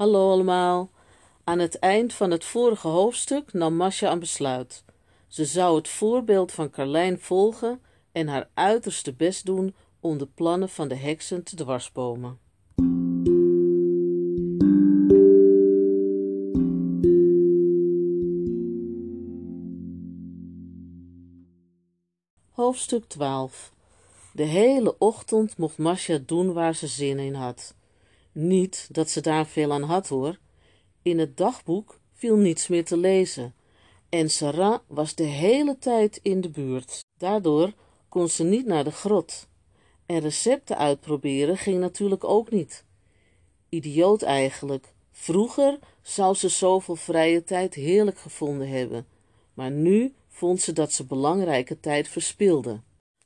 Hallo allemaal. Aan het eind van het vorige hoofdstuk nam Masha een besluit. Ze zou het voorbeeld van Carlijn volgen en haar uiterste best doen om de plannen van de heksen te dwarsbomen. Hoofdstuk 12 De hele ochtend mocht Masha doen waar ze zin in had. Niet dat ze daar veel aan had hoor. In het dagboek viel niets meer te lezen. En Sarah was de hele tijd in de buurt. Daardoor kon ze niet naar de grot. En recepten uitproberen ging natuurlijk ook niet. Idioot eigenlijk. Vroeger zou ze zoveel vrije tijd heerlijk gevonden hebben. Maar nu vond ze dat ze belangrijke tijd verspilde.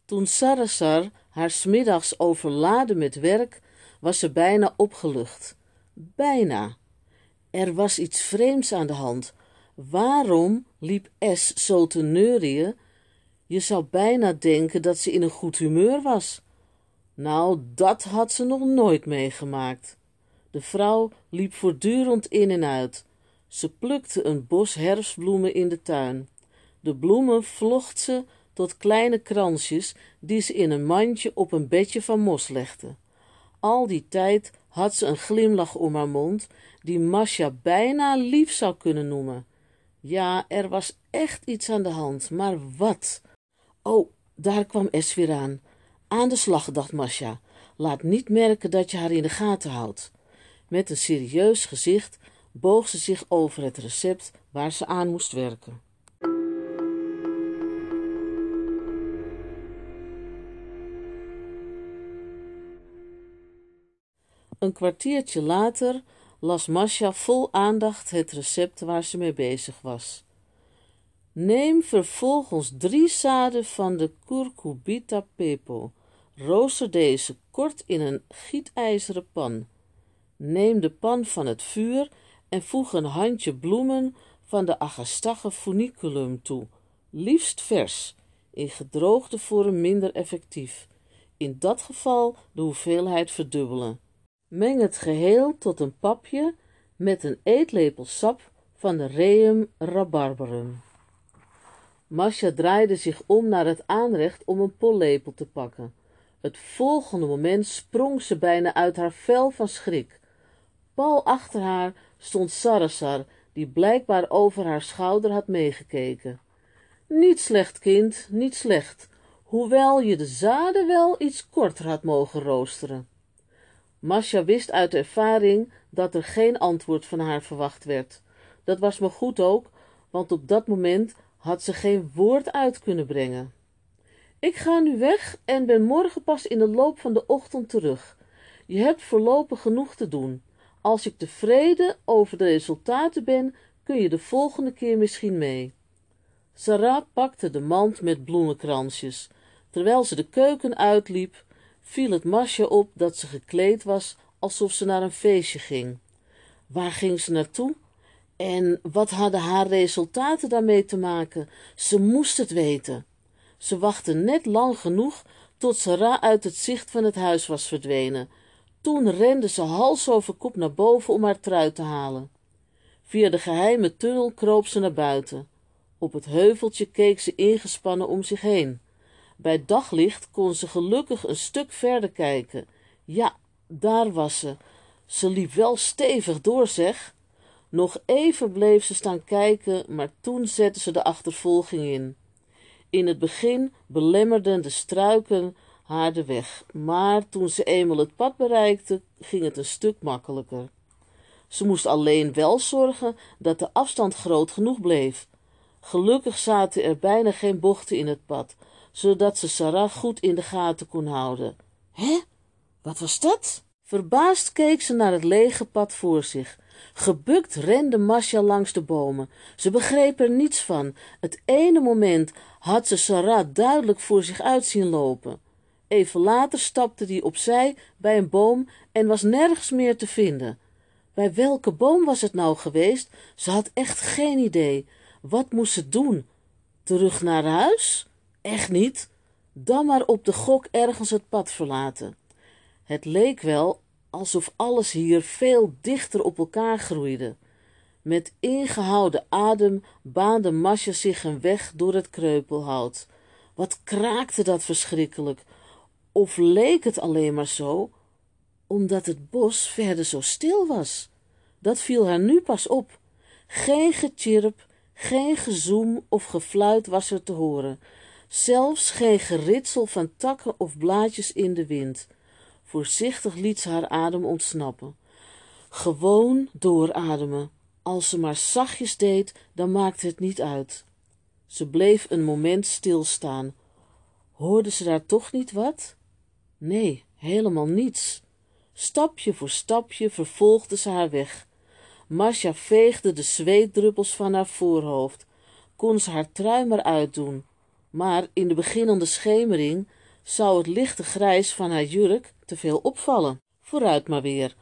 Toen Sarasar haar smiddags overladen met werk, was ze bijna opgelucht. Bijna. Er was iets vreemds aan de hand. Waarom liep S zo te neurieën? Je zou bijna denken dat ze in een goed humeur was. Nou, dat had ze nog nooit meegemaakt. De vrouw liep voortdurend in en uit. Ze plukte een bos herfstbloemen in de tuin. De bloemen vlocht ze tot kleine kransjes die ze in een mandje op een bedje van mos legde. Al die tijd had ze een glimlach om haar mond, die Masha bijna lief zou kunnen noemen. Ja, er was echt iets aan de hand, maar wat? Oh, daar kwam Es weer aan. Aan de slag, dacht Masha. Laat niet merken dat je haar in de gaten houdt. Met een serieus gezicht boog ze zich over het recept waar ze aan moest werken. Een kwartiertje later las Masha vol aandacht het recept waar ze mee bezig was. Neem vervolgens drie zaden van de curcubita pepo. Rooster deze kort in een gietijzeren pan. Neem de pan van het vuur en voeg een handje bloemen van de Agastache funiculum toe, liefst vers, in gedroogde vorm minder effectief. In dat geval de hoeveelheid verdubbelen. Meng het geheel tot een papje met een eetlepel sap van de Reum rabarberum. Masha draaide zich om naar het aanrecht om een pollepel te pakken. Het volgende moment sprong ze bijna uit haar vel van schrik. Pal achter haar stond Sarasar, die blijkbaar over haar schouder had meegekeken. Niet slecht, kind, niet slecht, hoewel je de zaden wel iets korter had mogen roosteren. Masha wist uit ervaring dat er geen antwoord van haar verwacht werd. Dat was maar goed ook, want op dat moment had ze geen woord uit kunnen brengen. Ik ga nu weg en ben morgen pas in de loop van de ochtend terug. Je hebt voorlopig genoeg te doen. Als ik tevreden over de resultaten ben, kun je de volgende keer misschien mee. Sarah pakte de mand met bloemenkransjes. Terwijl ze de keuken uitliep, viel het Masje op dat ze gekleed was alsof ze naar een feestje ging. Waar ging ze naartoe? En wat hadden haar resultaten daarmee te maken? Ze moest het weten. Ze wachtte net lang genoeg tot Sarah uit het zicht van het huis was verdwenen. Toen rende ze hals over kop naar boven om haar trui te halen. Via de geheime tunnel kroop ze naar buiten. Op het heuveltje keek ze ingespannen om zich heen. Bij daglicht kon ze gelukkig een stuk verder kijken. Ja, daar was ze. Ze liep wel stevig door, zeg. Nog even bleef ze staan kijken, maar toen zette ze de achtervolging in. In het begin belemmerden de struiken haar de weg, maar toen ze eenmaal het pad bereikte, ging het een stuk makkelijker. Ze moest alleen wel zorgen dat de afstand groot genoeg bleef. Gelukkig zaten er bijna geen bochten in het pad, zodat ze Sarah goed in de gaten kon houden. Hè? Wat was dat? Verbaasd keek ze naar het lege pad voor zich. Gebukt rende Masha langs de bomen. Ze begreep er niets van. Het ene moment had ze Sarah duidelijk voor zich uit zien lopen. Even later stapte die opzij bij een boom en was nergens meer te vinden. Bij welke boom was het nou geweest? Ze had echt geen idee. Wat moest ze doen? Terug naar huis? Echt niet. Dan maar op de gok ergens het pad verlaten. Het leek wel alsof alles hier veel dichter op elkaar groeide. Met ingehouden adem baande Masja zich een weg door het kreupelhout. Wat kraakte dat verschrikkelijk! Of leek het alleen maar zo, omdat het bos verder zo stil was? Dat viel haar nu pas op. Geen getjirp, geen gezoem of gefluit was er te horen. Zelfs geen geritsel van takken of blaadjes in de wind. Voorzichtig liet ze haar adem ontsnappen. Gewoon doorademen. Als ze maar zachtjes deed, dan maakte het niet uit. Ze bleef een moment stilstaan. Hoorde ze daar toch niet wat? Nee, helemaal niets. Stapje voor stapje vervolgde ze haar weg. Masja veegde de zweetdruppels van haar voorhoofd. Kon ze haar trui maar uitdoen. Maar in de beginnende schemering zou het lichte grijs van haar jurk te veel opvallen. Vooruit maar weer.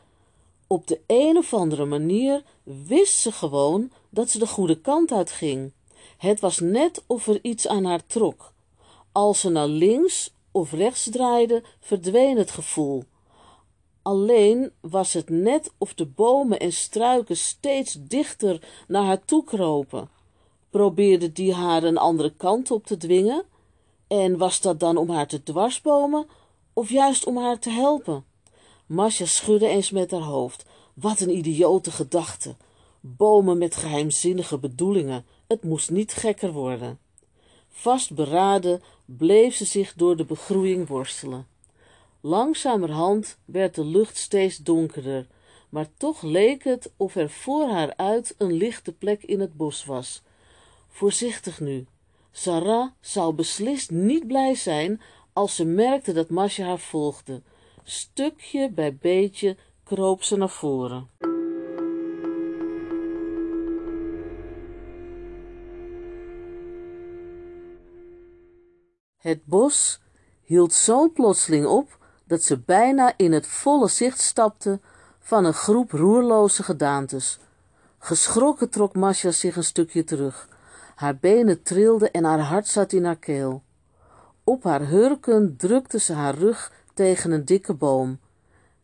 Op de een of andere manier wist ze gewoon dat ze de goede kant uit ging. Het was net of er iets aan haar trok. Als ze naar links of rechts draaide, verdween het gevoel. Alleen was het net of de bomen en struiken steeds dichter naar haar toe kropen. Probeerde die haar een andere kant op te dwingen? En was dat dan om haar te dwarsbomen of juist om haar te helpen? Masja schudde eens met haar hoofd. Wat een idiote gedachte. Bomen met geheimzinnige bedoelingen. Het moest niet gekker worden. Vastberaden bleef ze zich door de begroeiing worstelen. Langzamerhand werd de lucht steeds donkerder, maar toch leek het of er voor haar uit een lichte plek in het bos was. Voorzichtig nu. Sarah zou beslist niet blij zijn als ze merkte dat Masja haar volgde. Stukje bij beetje kroop ze naar voren. Het bos hield zo plotseling op dat ze bijna in het volle zicht stapte van een groep roerloze gedaantes. Geschrokken trok Masja zich een stukje terug. Haar benen trilden en haar hart zat in haar keel. Op haar hurken drukte ze haar rug tegen een dikke boom.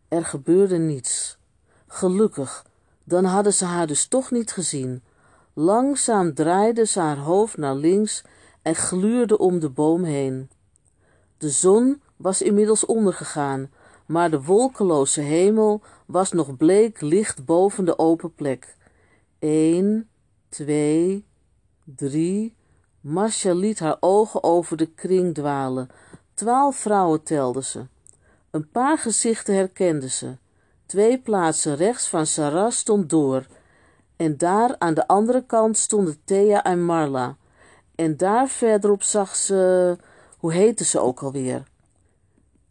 Er gebeurde niets. Gelukkig, dan hadden ze haar dus toch niet gezien. Langzaam draaide ze haar hoofd naar links en gluurde om de boom heen. De zon was inmiddels ondergegaan, maar de wolkeloze hemel was nog bleek licht boven de open plek. Eén, twee, drie. Masja liet haar ogen over de kring dwalen. Twaalf vrouwen telde ze. Een paar gezichten herkende ze. Twee plaatsen rechts van Sarah stond door. En daar aan de andere kant stonden Thea en Marla. En daar verderop zag ze... Hoe heette ze ook alweer?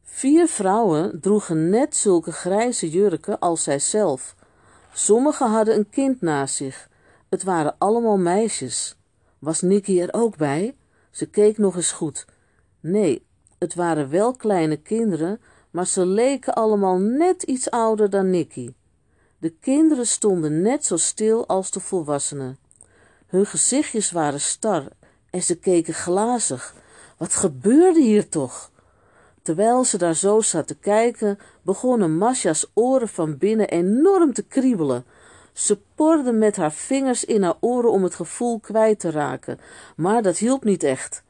Vier vrouwen droegen net zulke grijze jurken als zijzelf. Sommigen hadden een kind naast zich. Het waren allemaal meisjes. Was Nicky er ook bij? Ze keek nog eens goed. Nee, het waren wel kleine kinderen, maar ze leken allemaal net iets ouder dan Nicky. De kinderen stonden net zo stil als de volwassenen. Hun gezichtjes waren star en ze keken glazig. Wat gebeurde hier toch? Terwijl ze daar zo zat te kijken, begonnen Masja's oren van binnen enorm te kriebelen. Ze porde met haar vingers in haar oren om het gevoel kwijt te raken, maar dat hielp niet echt.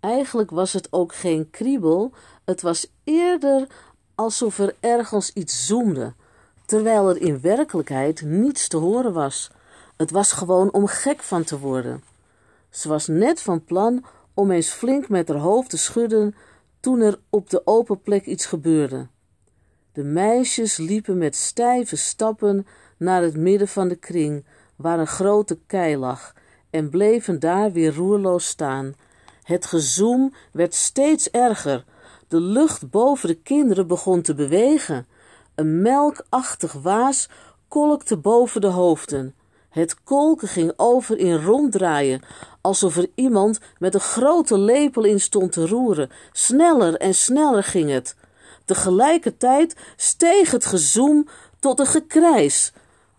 Eigenlijk was het ook geen kriebel, het was eerder alsof er ergens iets zoemde, terwijl er in werkelijkheid niets te horen was. Het was gewoon om gek van te worden. Ze was net van plan om eens flink met haar hoofd te schudden toen er op de open plek iets gebeurde. De meisjes liepen met stijve stappen naar het midden van de kring, waar een grote kei lag, en bleven daar weer roerloos staan. Het gezoem werd steeds erger. De lucht boven de kinderen begon te bewegen. Een melkachtig waas kolkte boven de hoofden. Het kolken ging over in ronddraaien, alsof er iemand met een grote lepel in stond te roeren. Sneller en sneller ging het. Tegelijkertijd steeg het gezoem tot een gekrijs.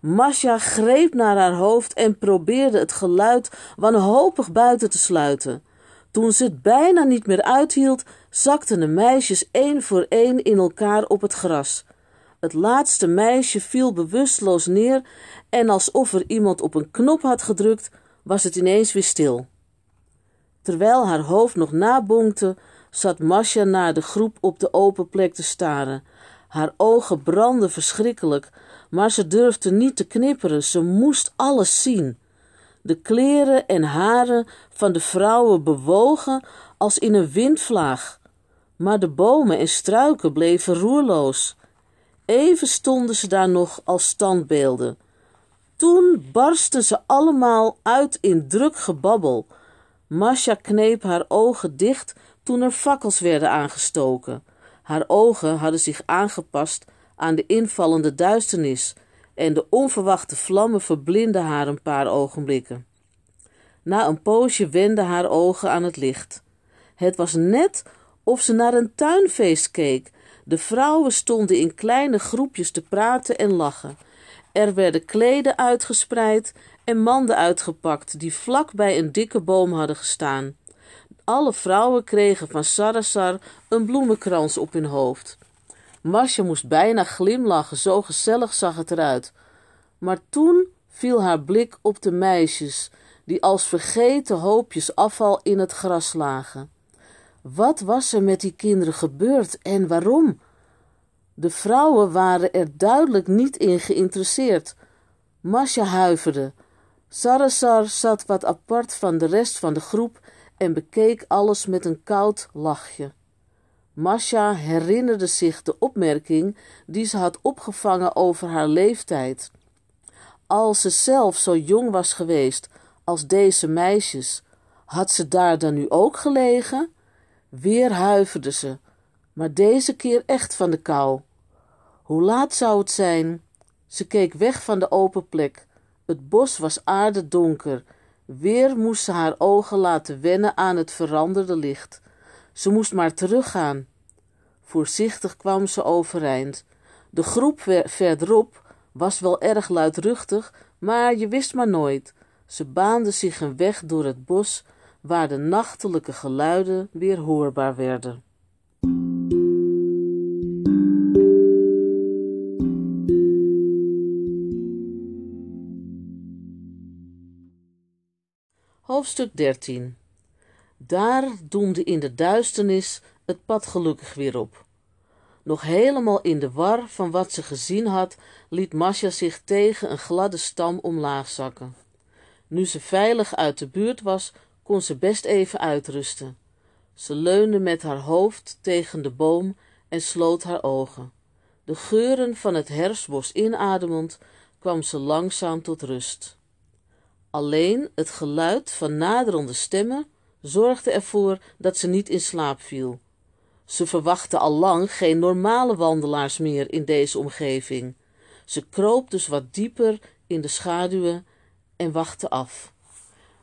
Masja greep naar haar hoofd en probeerde het geluid wanhopig buiten te sluiten. Toen ze het bijna niet meer uithield, zakten de meisjes één voor één in elkaar op het gras. Het laatste meisje viel bewusteloos neer en alsof er iemand op een knop had gedrukt, was het ineens weer stil. Terwijl haar hoofd nog nabonkte, zat Masja naar de groep op de open plek te staren. Haar ogen brandden verschrikkelijk, maar ze durfde niet te knipperen, ze moest alles zien. De kleren en haren van de vrouwen bewogen als in een windvlaag, maar de bomen en struiken bleven roerloos. Even stonden ze daar nog als standbeelden. Toen barsten ze allemaal uit in druk gebabbel. Masha kneep haar ogen dicht toen er fakkels werden aangestoken. Haar ogen hadden zich aangepast aan de invallende duisternis en de onverwachte vlammen verblindden haar een paar ogenblikken. Na een poosje wenden haar ogen aan het licht. Het was net of ze naar een tuinfeest keek. De vrouwen stonden in kleine groepjes te praten en lachen. Er werden kleden uitgespreid en manden uitgepakt die vlak bij een dikke boom hadden gestaan. Alle vrouwen kregen van Sarasar een bloemenkrans op hun hoofd. Masja moest bijna glimlachen, zo gezellig zag het eruit. Maar toen viel haar blik op de meisjes, die als vergeten hoopjes afval in het gras lagen. Wat was er met die kinderen gebeurd en waarom? De vrouwen waren er duidelijk niet in geïnteresseerd. Masja huiverde. Sarasar zat wat apart van de rest van de groep en bekeek alles met een koud lachje. Masha herinnerde zich de opmerking die ze had opgevangen over haar leeftijd. Als ze zelf zo jong was geweest als deze meisjes, had ze daar dan nu ook gelegen? Weer huiverde ze, maar deze keer echt van de kou. Hoe laat zou het zijn? Ze keek weg van de open plek. Het bos was aardedonker. Weer moest ze haar ogen laten wennen aan het veranderde licht. Ze moest maar teruggaan. Voorzichtig kwam ze overeind. De groep verderop was wel erg luidruchtig, maar je wist maar nooit. Ze baande zich een weg door het bos waar de nachtelijke geluiden weer hoorbaar werden. Hoofdstuk 13 Daar doemde in de duisternis het pad gelukkig weer op. Nog helemaal in de war van wat ze gezien had, liet Masja zich tegen een gladde stam omlaag zakken. Nu ze veilig uit de buurt was, kon ze best even uitrusten. Ze leunde met haar hoofd tegen de boom en sloot haar ogen. De geuren van het herfstbos inademend kwam ze langzaam tot rust. Alleen het geluid van naderende stemmen zorgde ervoor dat ze niet in slaap viel. Ze verwachtte al lang geen normale wandelaars meer in deze omgeving. Ze kroop dus wat dieper in de schaduwen en wachtte af.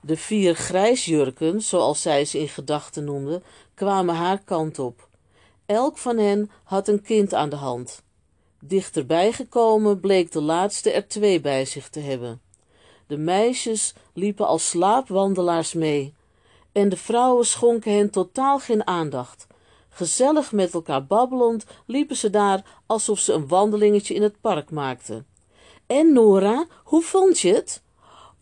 De vier grijsjurken, zoals zij ze in gedachten noemde, kwamen haar kant op. Elk van hen had een kind aan de hand. Dichterbij gekomen bleek de laatste er twee bij zich te hebben. De meisjes liepen als slaapwandelaars mee, en de vrouwen schonken hen totaal geen aandacht. Gezellig met elkaar babbelend liepen ze daar alsof ze een wandelingetje in het park maakten. En Nora, hoe vond je het?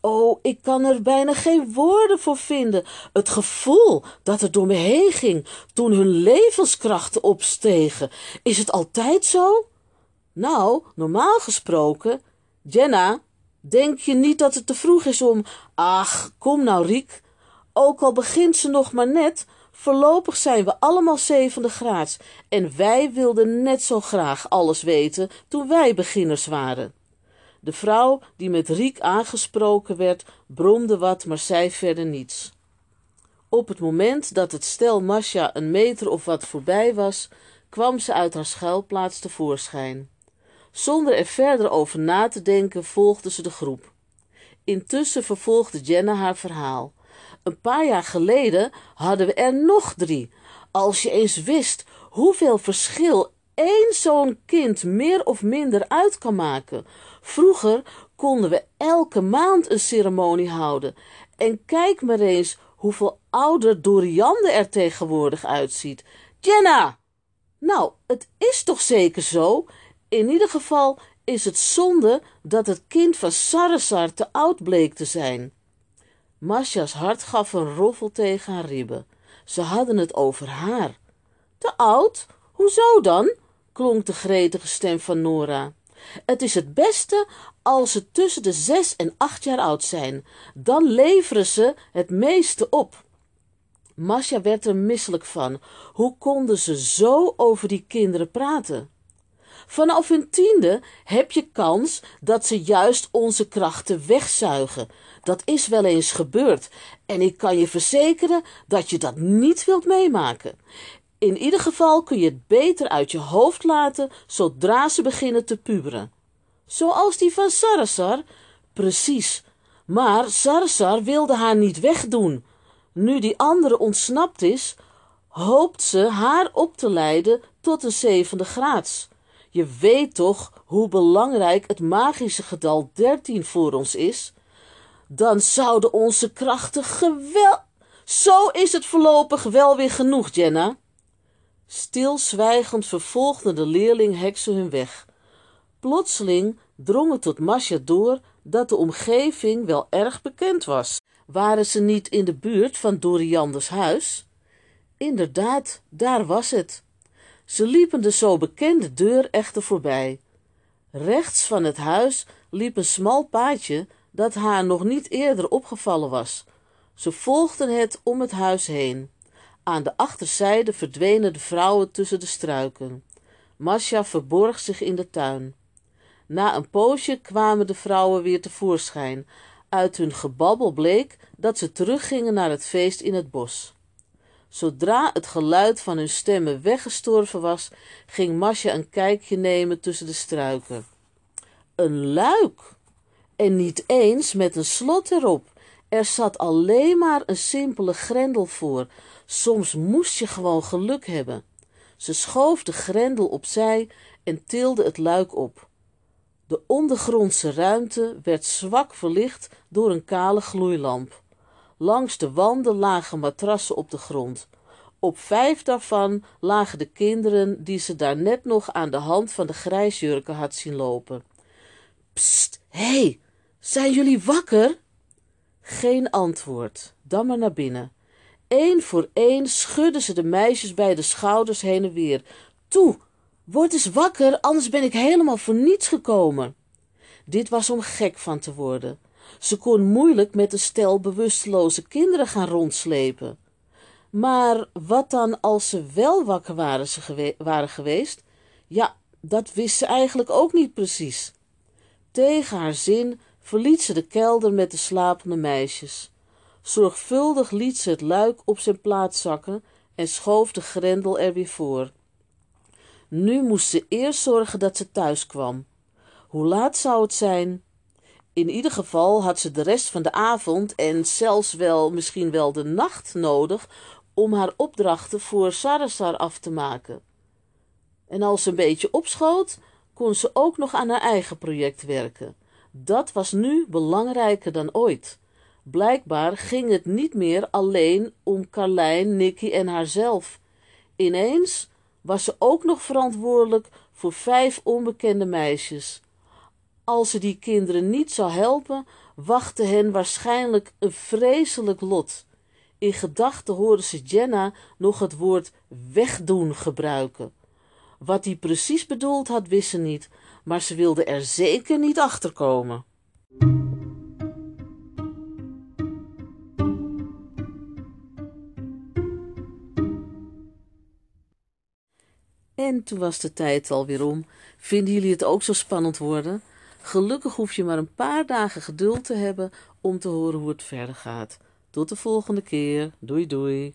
Oh, ik kan er bijna geen woorden voor vinden. Het gevoel dat er door me heen ging toen hun levenskrachten opstegen. Is het altijd zo? Nou, normaal gesproken. Jenna, denk je niet dat het te vroeg is om. Ach, kom nou, Riek. Ook al begint ze nog maar net, voorlopig zijn we allemaal zevende graads. En wij wilden net zo graag alles weten toen wij beginners waren. De vrouw die met Riek aangesproken werd, bromde wat, maar zei verder niets. Op het moment dat het stel Masja een meter of wat voorbij was, kwam ze uit haar schuilplaats tevoorschijn. Zonder er verder over na te denken, volgde ze de groep. Intussen vervolgde Jenna haar verhaal. Een paar jaar geleden hadden we er nog drie. Als je eens wist hoeveel verschil één zo'n kind meer of minder uit kan maken. Vroeger konden we elke maand een ceremonie houden. En kijk maar eens hoeveel ouder Doriande er tegenwoordig uitziet. Jenna! Nou, het is toch zeker zo? In ieder geval is het zonde dat het kind van Sarasar te oud bleek te zijn. Masja's hart gaf een roffel tegen haar ribben. Ze hadden het over haar. Te oud? Hoezo dan? klonk de gretige stem van Nora. Het is het beste als ze tussen de zes en acht jaar oud zijn. Dan leveren ze het meeste op. Masja werd er misselijk van. Hoe konden ze zo over die kinderen praten? Vanaf hun tiende heb je kans dat ze juist onze krachten wegzuigen. Dat is wel eens gebeurd en ik kan je verzekeren dat je dat niet wilt meemaken. In ieder geval kun je het beter uit je hoofd laten zodra ze beginnen te puberen. Zoals die van Sarasar. Precies. Maar Sarasar wilde haar niet wegdoen. Nu die andere ontsnapt is, hoopt ze haar op te leiden tot een zevende graads. Je weet toch hoe belangrijk het magische getal dertien voor ons is? Dan zouden onze krachten gewel... Zo is het voorlopig wel weer genoeg, Jenna. Stilzwijgend vervolgde de leerling heksen hun weg. Plotseling drong het tot Masja door dat de omgeving wel erg bekend was. Waren ze niet in de buurt van Dorianders huis? Inderdaad, daar was het. Ze liepen de zo bekende deur echter voorbij. Rechts van het huis liep een smal paadje dat haar nog niet eerder opgevallen was. Ze volgden het om het huis heen. Aan de achterzijde verdwenen de vrouwen tussen de struiken. Masja verborg zich in de tuin. Na een poosje kwamen de vrouwen weer tevoorschijn. Uit hun gebabbel bleek dat ze teruggingen naar het feest in het bos. Zodra het geluid van hun stemmen weggestorven was, ging Masja een kijkje nemen tussen de struiken. Een luik! En niet eens met een slot erop. Er zat alleen maar een simpele grendel voor. Soms moest je gewoon geluk hebben. Ze schoof de grendel opzij en tilde het luik op. De ondergrondse ruimte werd zwak verlicht door een kale gloeilamp. Langs de wanden lagen matrassen op de grond. Op vijf daarvan lagen de kinderen die ze daar net nog aan de hand van de grijsjurken had zien lopen. Pst, hé, hey, zijn jullie wakker? Geen antwoord, dan maar naar binnen. Eén voor één schudden ze de meisjes bij de schouders heen en weer. Toe, word eens wakker, anders ben ik helemaal voor niets gekomen. Dit was om gek van te worden. Ze kon moeilijk met een stel bewusteloze kinderen gaan rondslepen. Maar wat dan als ze wel wakker waren, waren geweest? Ja, dat wist ze eigenlijk ook niet precies. Tegen haar zin verliet ze de kelder met de slapende meisjes. Zorgvuldig liet ze het luik op zijn plaats zakken en schoof de grendel er weer voor. Nu moest ze eerst zorgen dat ze thuis kwam. Hoe laat zou het zijn? In ieder geval had ze de rest van de avond en zelfs wel misschien wel de nacht nodig om haar opdrachten voor Sarasar af te maken. En als ze een beetje opschoot, kon ze ook nog aan haar eigen project werken. Dat was nu belangrijker dan ooit. Blijkbaar ging het niet meer alleen om Carlijn, Nicky en haarzelf. Ineens was ze ook nog verantwoordelijk voor vijf onbekende meisjes. Als ze die kinderen niet zou helpen, wachtte hen waarschijnlijk een vreselijk lot. In gedachten hoorde ze Jenna nog het woord wegdoen gebruiken. Wat hij precies bedoeld had, wist ze niet, maar ze wilde er zeker niet achter komen. En toen was de tijd alweer om. Vinden jullie het ook zo spannend worden? Gelukkig hoef je maar een paar dagen geduld te hebben om te horen hoe het verder gaat. Tot de volgende keer. Doei doei.